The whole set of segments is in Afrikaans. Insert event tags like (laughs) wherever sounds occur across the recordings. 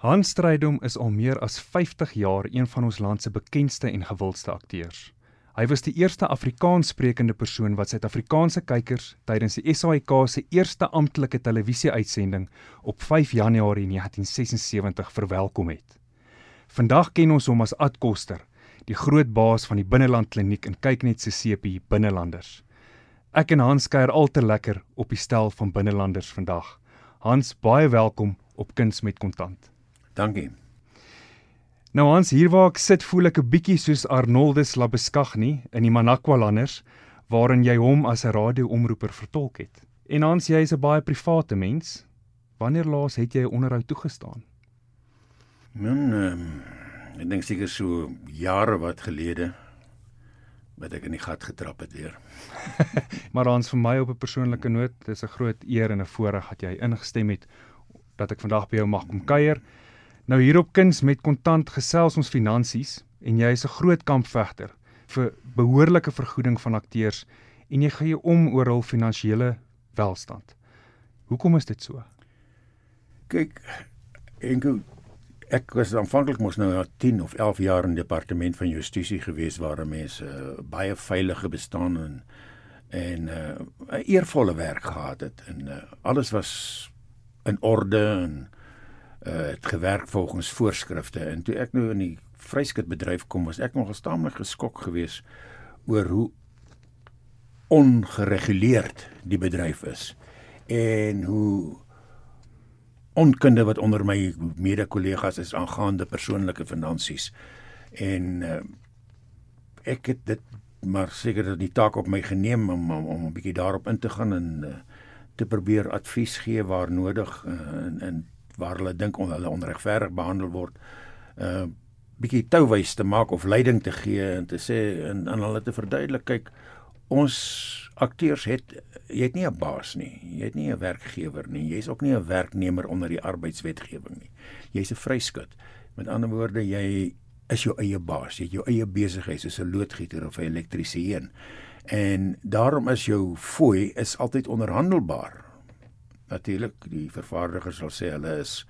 Hans Strydom is al meer as 50 jaar een van ons land se bekendste en gewildste akteurs. Hy was die eerste Afrikaanssprekende persoon wat Suid-Afrikaanse kykers tydens die SAIK se eerste amptelike televisie-uitsending op 5 Januarie 1976 verwelkom het. Vandag ken ons hom as Ad Koster, die groot baas van die Binneland Kliniek in Kyknet se sepie Binnelanders. Ek en Hans kuier al te lekker op die stel van Binnelanders vandag. Hans, baie welkom op Kuns met Kontant. Dankie. Nou Hans, hier waar ek sit, voel ek 'n bietjie soos Arnoldus Labeskagni in die Manakwa-landers waarin jy hom as 'n radio-omroeper vertolk het. En Hans, jy is 'n baie private mens. Wanneer laas het jy 'n onderhoud toegestaan? Men um, ek dink seker so jare wat gelede wat ek in die gat getrap het weer. (laughs) maar Hans, vir my op 'n persoonlike noot, dis 'n groot eer en 'n voorreg dat jy ingestem het dat ek vandag by jou mag kom kuier. Nou hier op Kuns met kontant gesels ons finansies en jy is 'n groot kampvegter vir behoorlike vergoeding van akteurs en jy gee om oor hul finansiële welstand. Hoekom is dit so? Kyk, enkel ek was aanvanklik mos nou na 10 of 11 jaar in departement van justisie gewees waar mense uh, baie veilige bestaan en en uh, 'n eervolle werk gehad het en uh, alles was in orde en uh het gewerk volgens voorskrifte. En toe ek nou in die vryskutbedryf kom was ek nogal staamlik geskok geweest oor hoe ongereguleerd die bedryf is en hoe onkunde wat onder my mede-kollegas is aangaande persoonlike finansies en uh, ek het dit maar seker dat die taak op my geneem om om, om 'n bietjie daarop in te gaan en uh, te probeer advies gee waar nodig uh, en, en waar hulle dink on, hulle onregverdig behandel word uh bietjie touwys te maak of leiding te gee en te sê en aan hulle te verduidelik kyk ons akteurs het jy het nie 'n baas nie. Jy het nie 'n werkgewer nie. Jy's ook nie 'n werknemer onder die arbeidswetgewing nie. Jy's 'n vryskut. Met ander woorde jy is jou eie baas. Jy het jou eie besigheid soos 'n loodgieter of 'n elektriesien. En daarom is jou fooi is altyd onderhandelbaar natuurlik die vervaardigers sal sê hulle is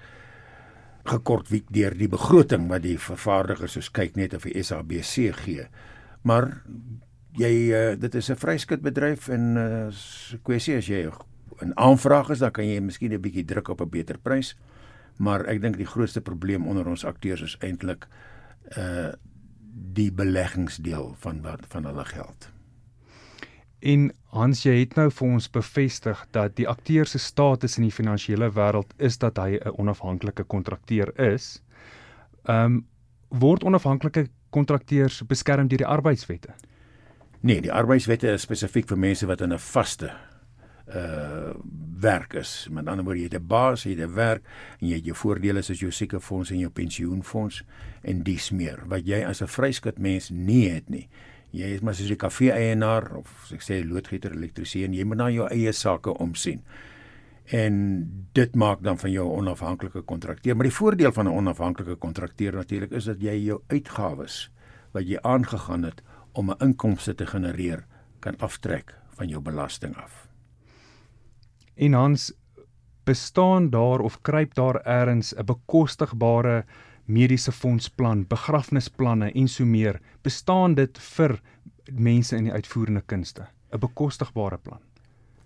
gekortwiek deur die begroting wat die vervaardigers soos kyk net of die SABC gee. Maar jy uh, dit is 'n vryskutbedryf en 'n uh, eh, kwessie as jy 'n aanvraag is dan kan jy miskien 'n bietjie druk op 'n beter prys. Maar ek dink die grootste probleem onder ons akteurs is eintlik uh die beleggingsdeel van wat van hulle geld. En Hans, jy het nou vir ons bevestig dat die akteur se status in die finansiële wêreld is dat hy 'n onafhanklike kontrakteur is. Ehm um, word onafhanklike kontrakteurs beskerm deur die arbeidswette? Nee, die arbeidswette is spesifiek vir mense wat in 'n vaste uh werk is. Met ander woorde, jy het 'n baas, jy het 'n werk en jy het jou voordele soos jou siekefonds en jou pensioenfonds en dies meer wat jy as 'n vryskut mens nie het nie jy is maar soos 'n kafee eienaar of as ek sê loodgieter, elektriesien, jy moet na jou eie sake omsien. En dit maak dan van jou 'n onafhanklike kontrakteur. Maar die voordeel van 'n onafhanklike kontrakteur natuurlik is dat jy jou uitgawes wat jy aangegaan het om 'n inkomste te genereer kan aftrek van jou belasting af. En Hans bestaan daar of kruip daar eers 'n bekostigbare mediese fondsplan, begrafnisplanne en so meer, bestaan dit vir mense in die uitvoerende kunste, 'n bekostigbare plan.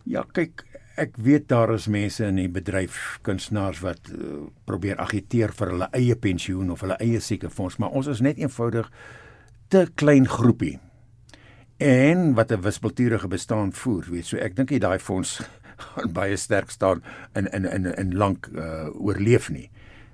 Ja, kyk, ek weet daar is mense in die bedryf kunstenaars wat uh, probeer agiteer vir hulle eie pensioen of hulle eie siekefonds, maar ons is net eenvoudig te klein groepie. En wat 'n wispelturige bestaan voer, weet so ek dink jy daai fonds (laughs) gaan baie sterk staan in in in in lank uh, oorleef nie.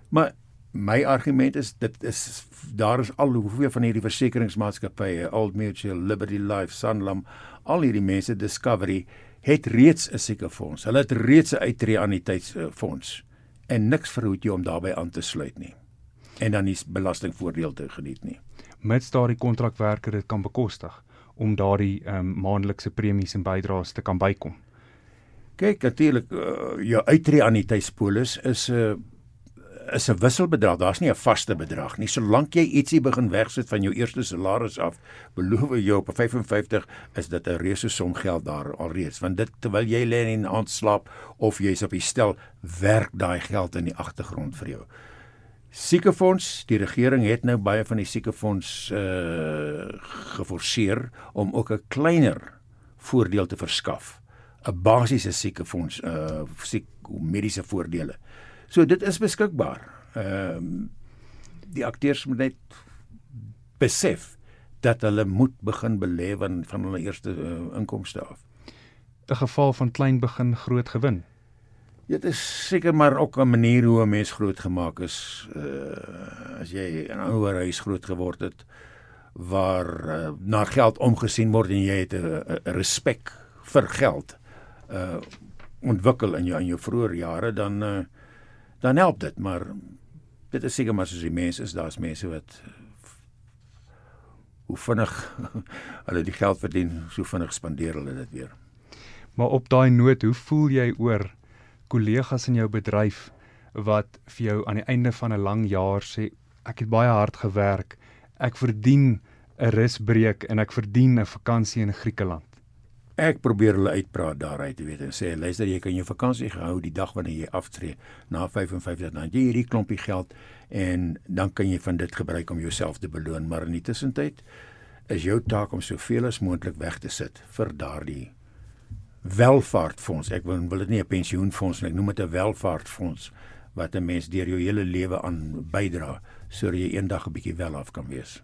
Maar my argument is dit is daar is al hoeveel van hierdie versekeringsmaatskappye Old Mutual, Liberty Life, Sanlam, al hierdie mense Discovery het reeds 'n sekerfonds. Hulle het reeds 'n uittreë anniteitsfonds en niks verhoed jou om daarbey aan te sluit nie. En dan is belastingvoordeel te geniet nie. Mits daardie kontrakwerker dit kan bekostig om daardie ehm um, maandelikse premies en bydraes te kan bykom. Kyk, natuurlik uh, jou uittreë anniteitspolis is 'n uh, is 'n wisselbedrag. Daar's nie 'n vaste bedrag nie. Solank jy ietsie begin wegsit van jou eerste salaris af, beloof jy op 55 is dit 'n reuse som geld daar alreeds. Want dit terwyl jy lê en aand slaap of jy's op die stel, werk daai geld in die agtergrond vir jou. Siekefonds, die regering het nou baie van die siekefonds uh geforseer om ook 'n kleiner voordeel te verskaf. 'n Basiese siekefonds uh siek mediese voordele. So dit is beskikbaar. Ehm uh, die akteurs moet net besef dat hulle moet begin belê van van hulle eerste uh, inkomste af. 'n Geval van klein begin groot gewin. Dit is seker maar ook 'n manier hoe 'n mens groot gemaak is. Uh as jy in 'n ouer huis groot geword het waar uh, na geld omgesien word en jy het 'n respek vir geld uh ontwikkel in jou in jou vroeë jare dan uh, dan help dit, maar dit is seker maar soos die mense is, daar's mense wat hoe vinnig (laughs) hulle die geld verdien, so vinnig spandeer hulle dit weer. Maar op daai noot, hoe voel jy oor kollegas in jou bedryf wat vir jou aan die einde van 'n lang jaar sê ek het baie hard gewerk. Ek verdien 'n rusbreek en ek verdien 'n vakansie in Griekeland. Ek probeer hulle uitpraat daaruit, jy weet, en sê luister, jy kan jou vakansie gehou die dag wanneer jy aftree na 55 dan jy hierdie klompie geld en dan kan jy van dit gebruik om jouself te beloon, maar in die tussentyd is jou taak om soveel as moontlik weg te sit vir daardie welvaartfonds. Ek wil wil dit nie 'n pensioenfonds nie, ek noem dit 'n welvaartfonds wat 'n mens deur jou hele lewe aan bydra sodat jy eendag 'n bietjie wel af kan wees.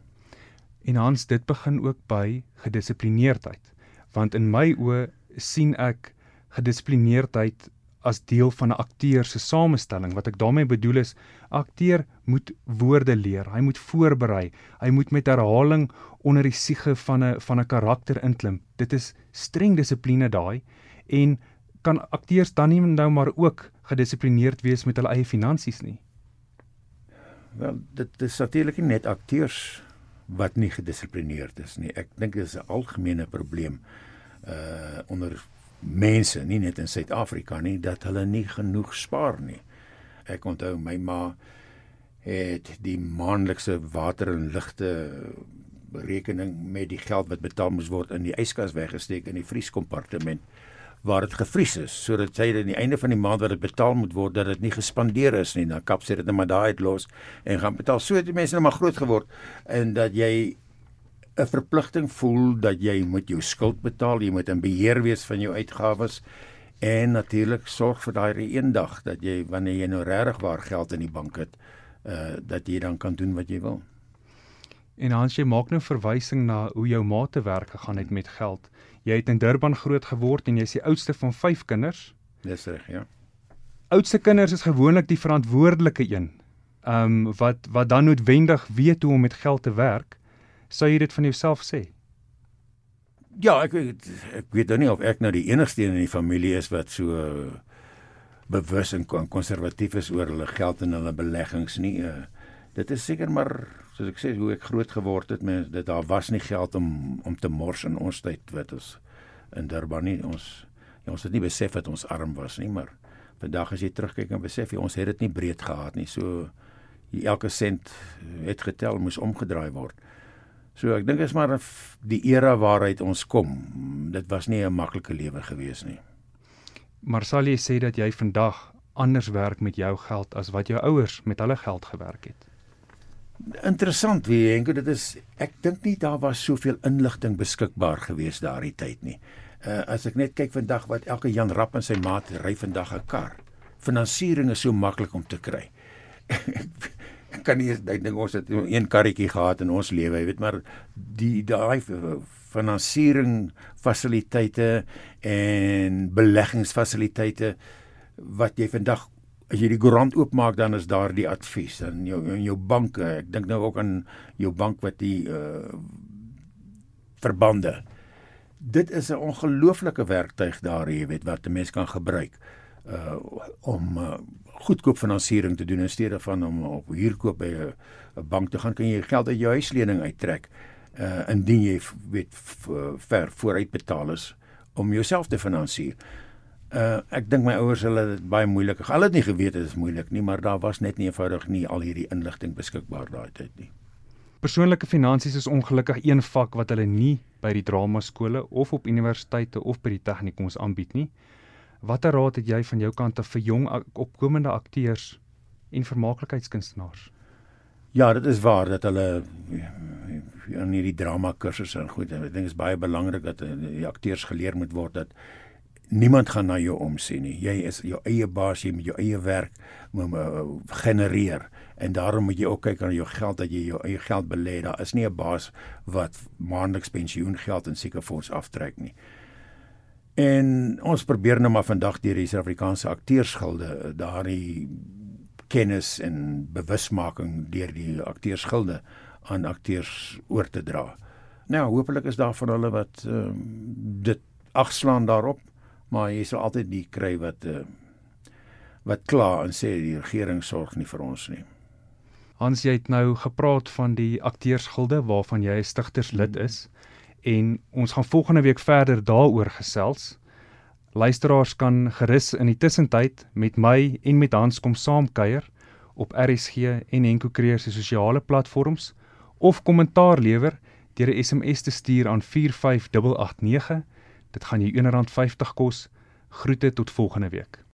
En Hans, dit begin ook by gedissiplineerdheid. Want in my oë sien ek gedissiplineerdheid as deel van 'n akteur se samestelling. Wat ek daarmee bedoel is, akteur moet woorde leer. Hy moet voorberei. Hy moet met herhaling onder die siege van 'n van 'n karakter inklim. Dit is streng dissipline daai en kan akteurs dan nie nou maar ook gedissiplineerd wees met hulle eie finansies nie. Wel, dit is natuurlik nie net akteurs wat nie gedissiplineerd is nie. Ek dink dit is 'n algemene probleem uh onder mense, nie net in Suid-Afrika nie, dat hulle nie genoeg spaar nie. Ek onthou my ma het die maandelikse water en ligte rekening met die geld wat betaal moes word in die yskas weggesteek in die vrieskompartement waar dit gevries is sodat sy aan die einde van die maand wat dit betaal moet word dat dit nie gespandeer is nie dan kap sy dit net maar daai uit los en gaan betaal so het die mense nou maar groot geword en dat jy 'n verpligting voel dat jy moet jou skuld betaal, jy moet in beheer wees van jou uitgawes en natuurlik sorg vir daai eendag dat jy wanneer jy nou regtig waar geld in die bank het, uh dat jy dan kan doen wat jy wil. En Hans, jy maak nou verwysing na hoe jou ma te werk gegaan het met geld. Jy het in Durban groot geword en jy's die oudste van 5 kinders. Dis reg, ja. Oudste kinders is gewoonlik die verantwoordelike een. Ehm um, wat wat dan noodwendig weet hoe om met geld te werk sou jy dit van jouself sê? Ja, ek weet ek weet nou nie of ek nou die enigste een in die familie is wat so bewus en konservatief is oor hulle geld en hulle beleggings nie. Uh, dit is seker maar soos ek sê hoe ek groot geword het, mens dit daar was nie geld om om te mors in ons tyd wat ons in Durban nie ons ja, ons het nie besef dat ons arm was nie, maar vandag as jy terugkyk en besef jy ons het dit nie breed gehad nie. So elke sent het getel moes omgedraai word. So ek dink is maar die era waaruit ons kom. Dit was nie 'n maklike lewe gewees nie. Maar sal jy sê dat jy vandag anders werk met jou geld as wat jou ouers met hulle geld gewerk het? Interessant, wie Henko, dit is ek dink nie daar was soveel inligting beskikbaar gewees daardie tyd nie. Uh as ek net kyk vandag wat elke Jan Rapp en sy maat ry vandag 'n kar. Finansiering is so maklik om te kry. (laughs) ek kan nie ek dink ons het een karretjie gehad in ons lewe, jy weet maar die daai finansiering fasiliteite en beleggingsfasiliteite wat jy vandag as jy die koerant oopmaak dan is daar die advies en jou in jou banke. Ek dink nou ook aan jou bank wat die uh, verbande. Dit is 'n ongelooflike werktuig daar jy weet wat 'n mens kan gebruik uh om uh, goedkoop finansiering te doen in steede van om op huurkoop by 'n bank te gaan. Kan jy geld uit jou huislening uittrek uh indien jy weet ver vooruit betaal is om jouself te finansier. Uh ek dink my ouers hulle het baie moeilik. Hulle het nie geweet dit is moeilik nie, maar daar was net nie eenvoudig nie al hierdie inligting beskikbaar daai tyd nie. Persoonlike finansies is ongelukkig een vak wat hulle nie by die drama skole of op universiteite of by die tegnikums aanbied nie. Watter raad het jy van jou kant af vir jong opkomende akteurs en vermaaklikheidskunstenaars? Ja, dit is waar dat hulle in hierdie drama kursusse en goed, ek dink dit is baie belangrik dat eh, die akteurs geleer moet word dat niemand gaan na jou omsien nie. Jy is jou eie baas, jy moet jou eie werk moet uh, genereer en daarom moet jy ook kyk aan jou geld dat jy jou eie geld belê. Daar is nie 'n baas wat maandeliks pensioengeld en sekerfonds aftrek nie. En ons probeer nou maar vandag die Suid-Afrikaanse akteursgilde daardie kennis en bewusmaking deur die akteursgilde aan akteurs oor te dra. Nou, hopelik is daar van hulle wat um, dit agslaan daarop maar jy sal altyd die kry wat uh, wat kla en sê die regering sorg nie vir ons nie. Hans jy het nou gepraat van die akteursgilde waarvan jy 'n stigterslid is en ons gaan volgende week verder daaroor gesels. Luisteraars kan gerus in die tussentyd met my en met Hans kom saamkuier op RSG en Henko Creer se sosiale platforms of kommentaar lewer deur 'n SMS te stuur aan 45889 Dit gaan jou R1.50 kos. Groete tot volgende week.